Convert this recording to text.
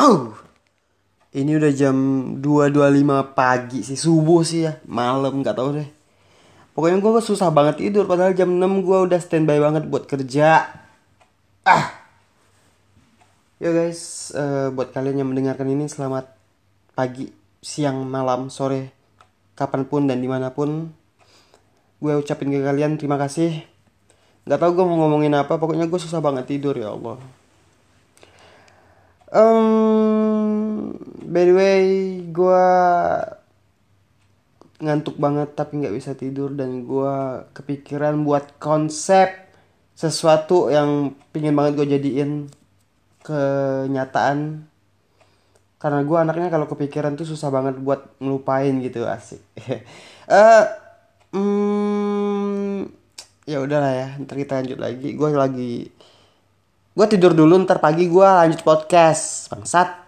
Oh. Ini udah jam 2.25 pagi sih, subuh sih ya, malam nggak tahu deh. Pokoknya gue susah banget tidur, padahal jam 6 gue udah standby banget buat kerja. Ah. Yo guys, eh, buat kalian yang mendengarkan ini selamat pagi, siang, malam, sore, kapan pun dan di mana pun. Gue ucapin ke kalian terima kasih. Gak tau gue mau ngomongin apa, pokoknya gue susah banget tidur ya Allah. Um, by the way, gue ngantuk banget tapi nggak bisa tidur dan gue kepikiran buat konsep sesuatu yang pingin banget gue jadiin kenyataan. Karena gue anaknya kalau kepikiran tuh susah banget buat ngelupain gitu asik. Eh hmm, ya udahlah ya ntar kita lanjut lagi. Gue lagi gue tidur dulu ntar pagi gue lanjut podcast. Bangsat